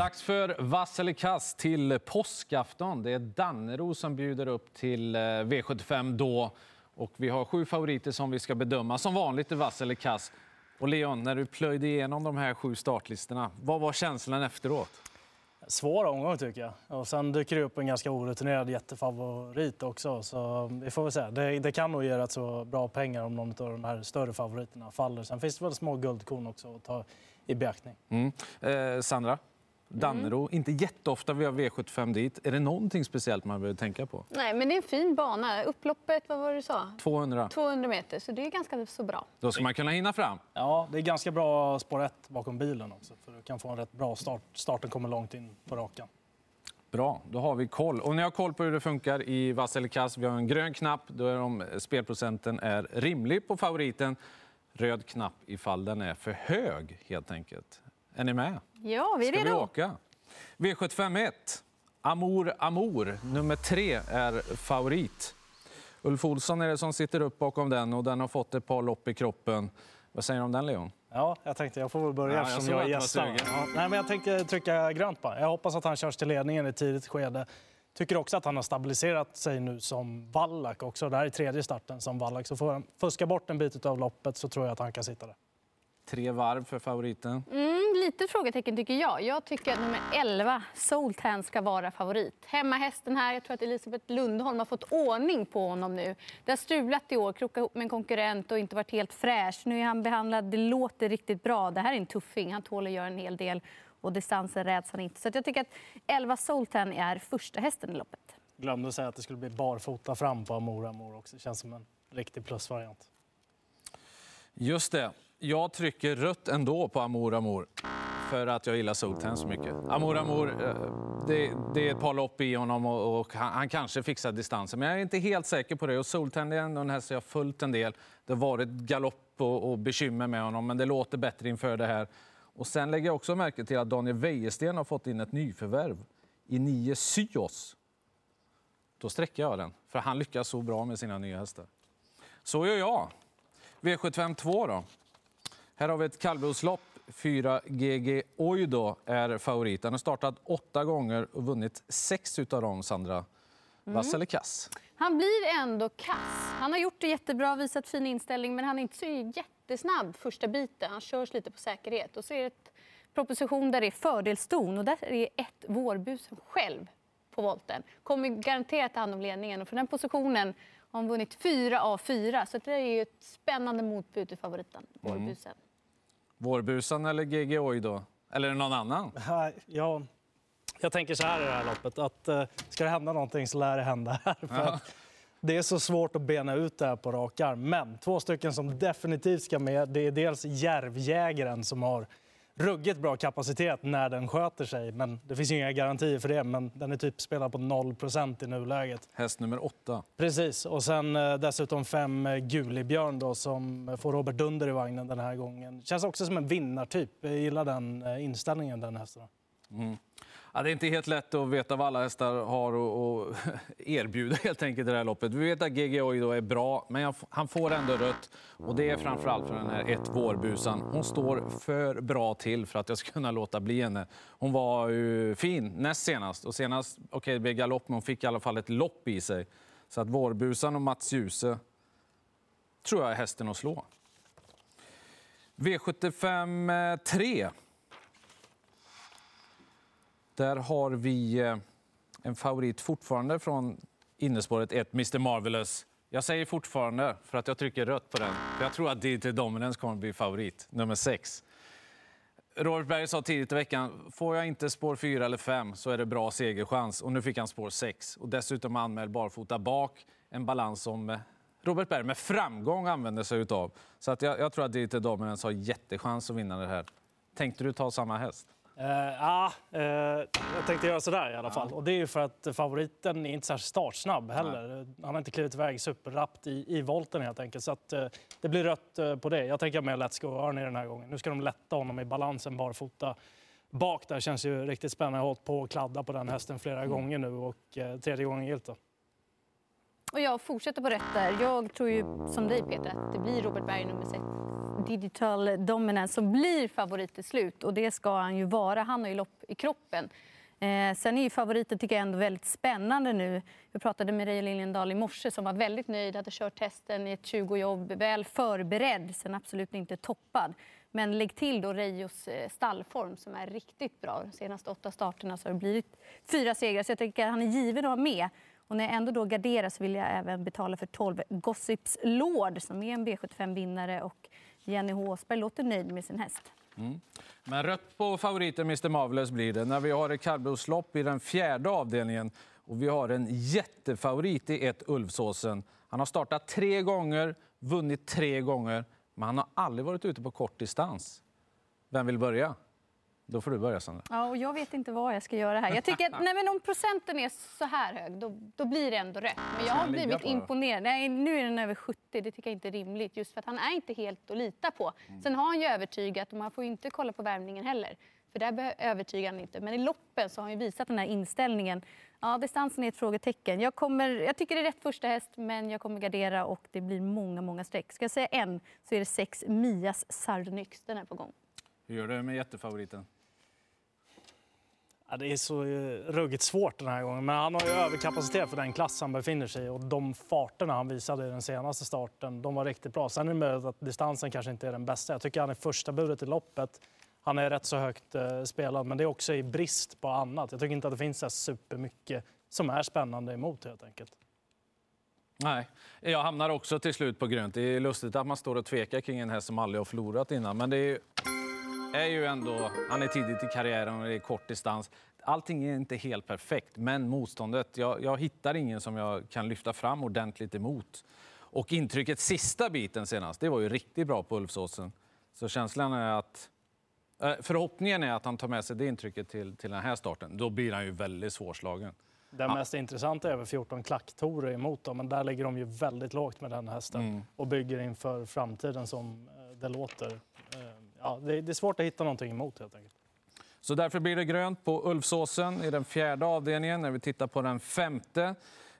Dags för vass eller kass till påskafton. Det är Dannero som bjuder upp till eh, V75 då. Och vi har sju favoriter som vi ska bedöma. Som vanligt i vass eller kass. Och Leon, när du plöjde igenom de här sju startlistorna, vad var känslan efteråt? Svår omgång tycker jag. Och sen dyker det upp en ganska orutinerad jättefavorit också. Så vi får väl se. Det, det kan nog ge rätt så bra pengar om någon av de här större favoriterna faller. Sen finns det väl små guldkorn också att ta i beaktning. Mm. Eh, Sandra? Dannero, mm. inte jätteofta vi har V75 dit. Är det någonting speciellt man behöver tänka på? Nej, men det är en fin bana. Upploppet, vad var det du sa? 200. 200 meter, så det är ganska så bra. Då ska man kunna hinna fram. Ja, det är ganska bra spår 1 bakom bilen också. För du kan få en rätt bra start. Starten kommer långt in på rakan. Bra, då har vi koll. Och ni har koll på hur det funkar i vass eller kass. Vi har en grön knapp då är om spelprocenten är rimlig på favoriten. Röd knapp ifall den är för hög, helt enkelt. Är ni med? Ja, vi är Ska redo. vi åka? V751. Amour Amour, nummer tre, är favorit. Ulf Olsson är det som sitter upp bakom den och den har fått ett par lopp i kroppen. Vad säger du om den, Leon? Ja, jag tänkte jag får väl börja Ja, jag eftersom såg jag är sugen. Ja, nej, men jag tänkte trycka grönt på Jag hoppas att han körs till ledningen i tidigt skede. Tycker också att han har stabiliserat sig nu som vallack också. Det här är tredje starten som vallack. Så får han fuska bort en bit av loppet så tror jag att han kan sitta där. Tre varv för favoriten. Mm, lite frågetecken tycker jag. Jag tycker att nummer 11, Soltan, ska vara favorit. Hemmahästen här, jag tror att Elisabeth Lundholm har fått ordning på honom nu. Det har strulat i år, krockat ihop med en konkurrent och inte varit helt fräsch. Nu är han behandlad, det låter riktigt bra. Det här är en tuffing, han tål att göra en hel del och distansen räds han inte. Så jag tycker att 11 Soltan är första hästen i loppet. Glömde att säga att det skulle bli barfota fram på Amora Amor också. Det känns som en riktig plusvariant. Just det. Jag trycker rött ändå på Amor Amor för att jag gillar Sultan så mycket. Amor Amor, eh, det, det är ett par lopp i honom och, och han, han, kanske fixar distansen. Men jag är inte helt säker på det. Och Sultan är ändå en häst jag har följt en del. Det har varit galopp och, och bekymmer med honom, men det låter bättre inför det här. Och sen lägger jag också märke till att Daniel Wäjersten har fått in ett nyförvärv i nio Syos. Då sträcker jag den, för han lyckas så bra med sina nya hästar. Så gör jag. V75 2 då. Här har vi ett kallblodslopp. 4 GG Oido är favorit. Han har startat åtta gånger och vunnit sex av dem, Sandra. Vass eller kass? Han blir ändå kass. Han har gjort det jättebra, visat fin inställning, men han är inte så jättesnabb första biten. Han körs lite på säkerhet. Och så är det ett proposition där det är fördelston och där är ett vårbusen själv på volten. Kommer garanterat ta hand om ledningen och för den positionen har han vunnit fyra av fyra. Så det är ju ett spännande motbud till favoriten, vårbusen. Mm. Vårbusan eller GG Oido? Eller någon annan? Ja, jag tänker så här i det här loppet. Att, uh, ska det hända någonting så lär det hända här. För ja. Det är så svårt att bena ut det här på rak arm. Men två stycken som definitivt ska med. Det är dels Järvjägaren som har ruggigt bra kapacitet när den sköter sig. Men det finns inga garantier för det. Men den är typ spelad på 0% i nuläget. Häst nummer åtta. Precis. Och sen eh, dessutom fem eh, Gulibjörn då, som får Robert Dunder i vagnen den här gången. Känns också som en vinnartyp. Jag gillar den eh, inställningen den hästen. Mm. Ja, det är inte helt lätt att veta vad alla hästar har att erbjuda helt enkelt i det här loppet. Vi vet att GG Oido är bra, men han får ändå rött. Och det är framförallt för den här ett vårbusan. Hon står för bra till för att jag ska kunna låta bli henne. Hon var ju fin näst senast. Och senast, okej okay, det blev galopp, men hon fick i alla fall ett lopp i sig. Så att vårbusan och Mats Djuse tror jag är hästen att slå. V75 3. Där har vi eh, en favorit fortfarande från innespåret 1, Mr Marvelous. Jag säger fortfarande, för att jag trycker rött på den. För jag tror att DT Dominance kommer att bli favorit, nummer 6. Robert Berg sa tidigt i veckan, får jag inte spår 4 eller 5 så är det bra segerchans. Och nu fick han spår 6. Och dessutom anmäld barfota bak, en balans som eh, Robert Berg med framgång använder sig utav. Så att jag, jag tror att DT Dominance har jättechans att vinna det här. Tänkte du ta samma häst? Uh, ja, uh, jag tänkte göra sådär i alla fall. Ja. Och det är ju för att favoriten är inte särskilt startsnabb heller. Nej. Han har inte klivit iväg superrappt i, i volten helt enkelt. Så att, uh, det blir rött på det. Jag tänker med Let's Go Arnie den här gången. Nu ska de lätta honom i balansen barfota. Bak där känns ju riktigt spännande. Jag har hållit på att kladda på den hästen flera mm. gånger nu och tredje gången gilt. Och jag fortsätter på rätt där. Jag tror ju som dig Peter att det blir Robert Berg nummer, sex, Digital Dominance som blir favorit till slut. Och det ska han ju vara. Han har ju lopp i kroppen. Eh, sen är ju favoriten tycker jag ändå väldigt spännande nu. Vi pratade med Reijo Liljendahl i morse som var väldigt nöjd, hade kört testen i ett 20-jobb, väl förberedd, sen absolut inte toppad. Men lägg till då Reijos eh, stallform som är riktigt bra. De senaste åtta starterna så har det blivit fyra segrar, så jag tycker att han är given att ha med. Och när jag ändå då garderar så vill jag även betala för 12 Gossips Lord som är en V75-vinnare och Jenny Håsberg låter nöjd med sin häst. Mm. Men rött på favoriten Mr Marvelous blir det när vi har ett kallblodslopp i den fjärde avdelningen och vi har en jättefavorit i ett Ulvsåsen. Han har startat tre gånger, vunnit tre gånger, men han har aldrig varit ute på kort distans. Vem vill börja? Då får du börja, Sandra. Ja, och jag vet inte vad jag ska göra här. Jag tycker att, nej, men om procenten är så här hög, då, då blir det ändå rätt. Men jag har blivit imponerad. Nej, nu är den över 70. Det tycker jag inte är rimligt. Just för att han är inte helt att lita på. Mm. Sen har han ju övertygat och man får inte kolla på värmningen heller. För där övertygar han inte. Men i loppen så har han visat den här inställningen. Ja, distansen är ett frågetecken. Jag, kommer, jag tycker det är rätt första häst, men jag kommer gardera och det blir många, många streck. Ska jag säga en så är det sex Mias Sardonyx. Den är på gång. Hur gör du med jättefavoriten? Ja, det är så eh, ruggigt svårt den här gången. Men han har ju överkapacitet för den klass han befinner sig i. Och de farterna han visade i den senaste starten, de var riktigt bra. Sen är det möjligt att distansen kanske inte är den bästa. Jag tycker han är första budet i loppet. Han är rätt så högt eh, spelad, men det är också i brist på annat. Jag tycker inte att det finns så supermycket som är spännande emot helt enkelt. Nej, jag hamnar också till slut på grönt. Det är lustigt att man står och tvekar kring en häst som aldrig har förlorat innan. Men det är är ju ändå, han är tidigt i karriären och det är kort distans. Allting är inte helt perfekt, men motståndet, jag, jag hittar ingen som jag kan lyfta fram ordentligt emot. Och intrycket sista biten senast, det var ju riktigt bra på Ulfsåsen. Så känslan är att eh, Förhoppningen är att han tar med sig det intrycket till, till den här starten. Då blir han ju väldigt svårslagen. Det ja. mest intressanta är över 14 klacktorer emot dem, men där ligger de ju väldigt lågt med den hästen mm. och bygger inför framtiden som eh, det låter. Ja, det, det är svårt att hitta någonting emot helt enkelt. Så därför blir det grönt på Ulfsåsen i den fjärde avdelningen. När vi tittar på den femte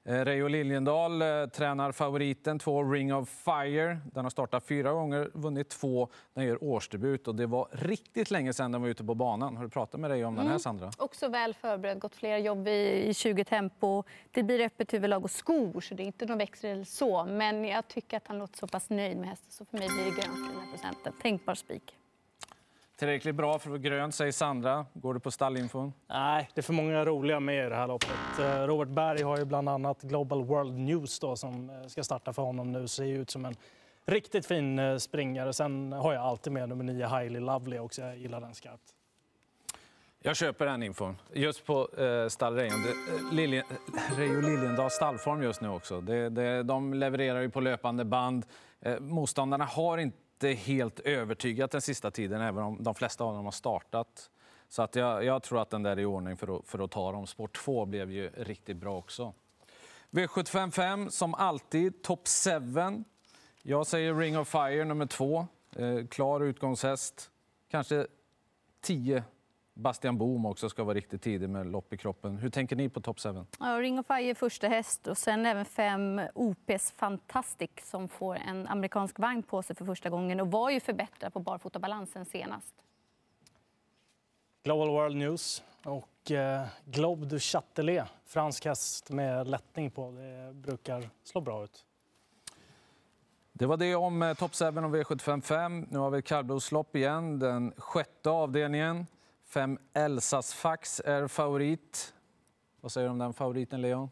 Eh, Reijo Liljendal eh, tränar favoriten, två Ring of Fire. Den har startat fyra gånger, vunnit två. Den gör årsdebut och det var riktigt länge sedan den var ute på banan. Har du pratat med dig om mm. den här, mm. Sandra? Också väl förberedd, gått flera jobb i, i 20 tempo. Det blir öppet huvudlag och skor, så det är inte någon växel så. Men jag tycker att han låter så pass nöjd med hästen, så för mig blir det grönt till den här procenten. Tänkbar spik. Tillräckligt bra för att vara grönt, säger Sandra. Går du på stallinfon? Nej, det är för många roliga med i det här loppet. Eh, Robert Berg har ju bland annat Global World News då, som eh, ska starta för honom nu. Ser ut som en riktigt fin eh, springare. Sen har jag alltid med nummer 9 Highly Lovely också. Jag gillar den skarpt. Jag köper den infon. Just på eh, stall Reijo Liljen, Liljendals stallform just nu också. Det, det, de levererar ju på löpande band. Eh, motståndarna har inte inte helt övertygat den sista tiden, även om de flesta av dem har startat. Så att jag, jag tror att den där är i ordning för att, för att ta dem. Sport 2 blev ju riktigt bra också. V755 som alltid, top 7. Jag säger Ring of Fire nummer två. Eh, klar utgångshäst. Kanske 10 Bastian Boom också ska vara riktigt tidig med lopp i kroppen. Hur tänker ni på Top 7? Ja, Ring of Fire första häst och sen även fem OPs Fantastic som får en amerikansk vagn på sig för första gången och var ju förbättrad på barfotabalansen senast. Global World News och eh, Globe du Châtelet, fransk häst med lättning på. Det brukar slå bra ut. Det var det om eh, Top 7 och V755. Nu har vi kallblodslopp igen, den sjätte avdelningen. Fem Elsas Fax är favorit. Vad säger du om den favoriten, Leon?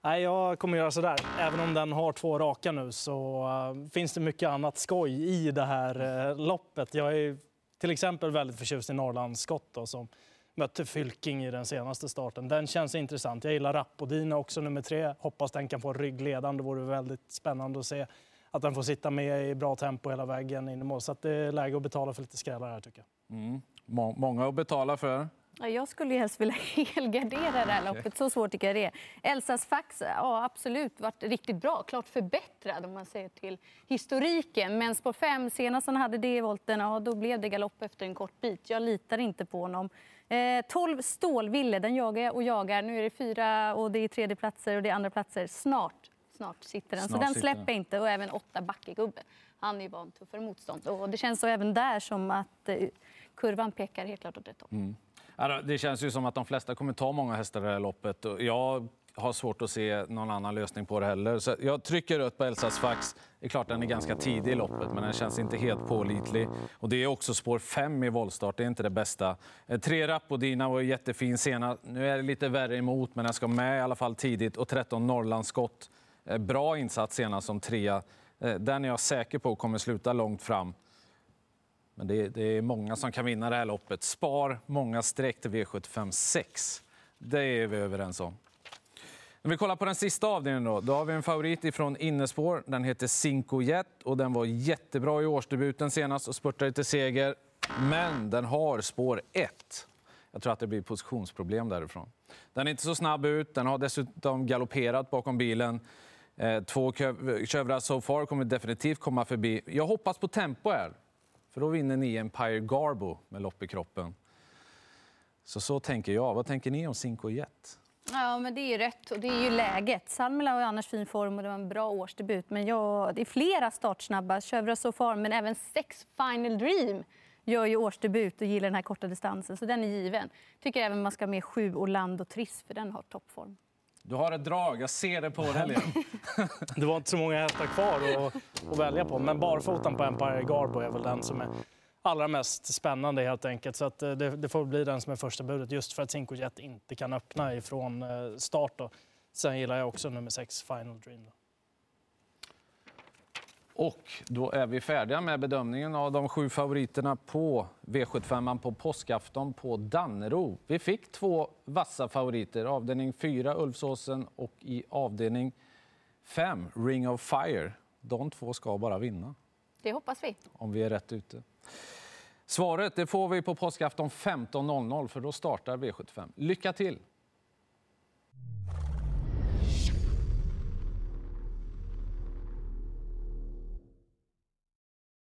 Nej, jag kommer göra så där. Även om den har två raka nu så eh, finns det mycket annat skoj i det här eh, loppet. Jag är till exempel väldigt förtjust i Norrlandsskott som mötte Fylking i den senaste starten. Den känns intressant. Jag gillar Rappodina också, nummer tre. Hoppas den kan få ryggledan. Det vore väldigt spännande att se att den får sitta med i bra tempo hela vägen in i mål. Så det är läge att betala för lite skrällar här tycker jag. Mm. Må många att betala för. Ja, jag skulle helst vilja helgardera det här loppet. Så svårt tycker jag det är. Elsas fax ja, absolut varit riktigt bra. Klart förbättrad om man ser till historiken. Men spår 5, senast han hade det i volten, ja, då blev det galopp efter en kort bit. Jag litar inte på honom. Eh, 12 Stålville, den jagar jag och jagar. Nu är det fyra och det är tredje platser och det är andra platser. Snart snart sitter den. Snart så den släpper inte. Och även åtta Backegubbe. Han är ju van tuffare motstånd. Och det känns så även där som att eh, kurvan pekar helt klart åt rätt håll. Mm. Det känns ju som att de flesta kommer ta många hästar i det här loppet. Jag har svårt att se någon annan lösning på det heller. Så jag trycker rött på Elsas Fax. Det är klart den är ganska tidig i loppet, men den känns inte helt pålitlig. Och det är också spår 5 i voltstart, det är inte det bästa. Eh, tre Rappodina var jättefin senast. Nu är det lite värre emot, men den ska med i alla fall tidigt. Och 13 Norrlandsskott. Eh, bra insats senast som trea. Eh, den är jag säker på kommer sluta långt fram. Men det, det, är många som kan vinna det här loppet. Spar många streck till V75 6. Det är vi överens om. Om vi kollar på den sista avdelningen då, då har vi en favorit ifrån innespår. Den heter Cinco Jet och den var jättebra i årsdebuten senast och spurtade till seger. Men den har spår 1. Jag tror att det blir positionsproblem därifrån. Den är inte så snabb ut, den har dessutom galopperat bakom bilen. Eh, två Chevra So Far kommer definitivt komma förbi. Jag hoppas på tempo här, för då vinner ni Empire Garbo med lopp i kroppen. Så så tänker jag. Vad tänker ni om Cinco Jet? Ja, men det är ju rätt och det är ju läget. Salmela har ju annars fin form och det var en bra årsdebut. Men ja, det är flera startsnabba. Chevra So Far, men även Sex Final Dream gör ju årsdebut och gillar den här korta distansen. Så den är given. Tycker även man ska ha med sju Orlando Triss, för den har toppform. Du har ett drag, jag ser det på dig. det var inte så många hästar kvar att, att välja på, men barfotan på Empire Garbo är väl den som är allra mest spännande helt enkelt. Så att eh, det, det, får bli den som är första budet just för att Cinco Jet inte kan öppna ifrån eh, start. Då. Sen gillar jag också nummer 6, Final Dream. Då. Och då är vi färdiga med bedömningen av de sju favoriterna på V75 på påskafton på Dannero. Vi fick två vassa favoriter, avdelning 4 Ulfsåsen och i avdelning 5 Ring of Fire. De två ska bara vinna. Det hoppas vi. Om vi är rätt ute. Svaret det får vi på påskafton 15.00 för då startar V75. Lycka till!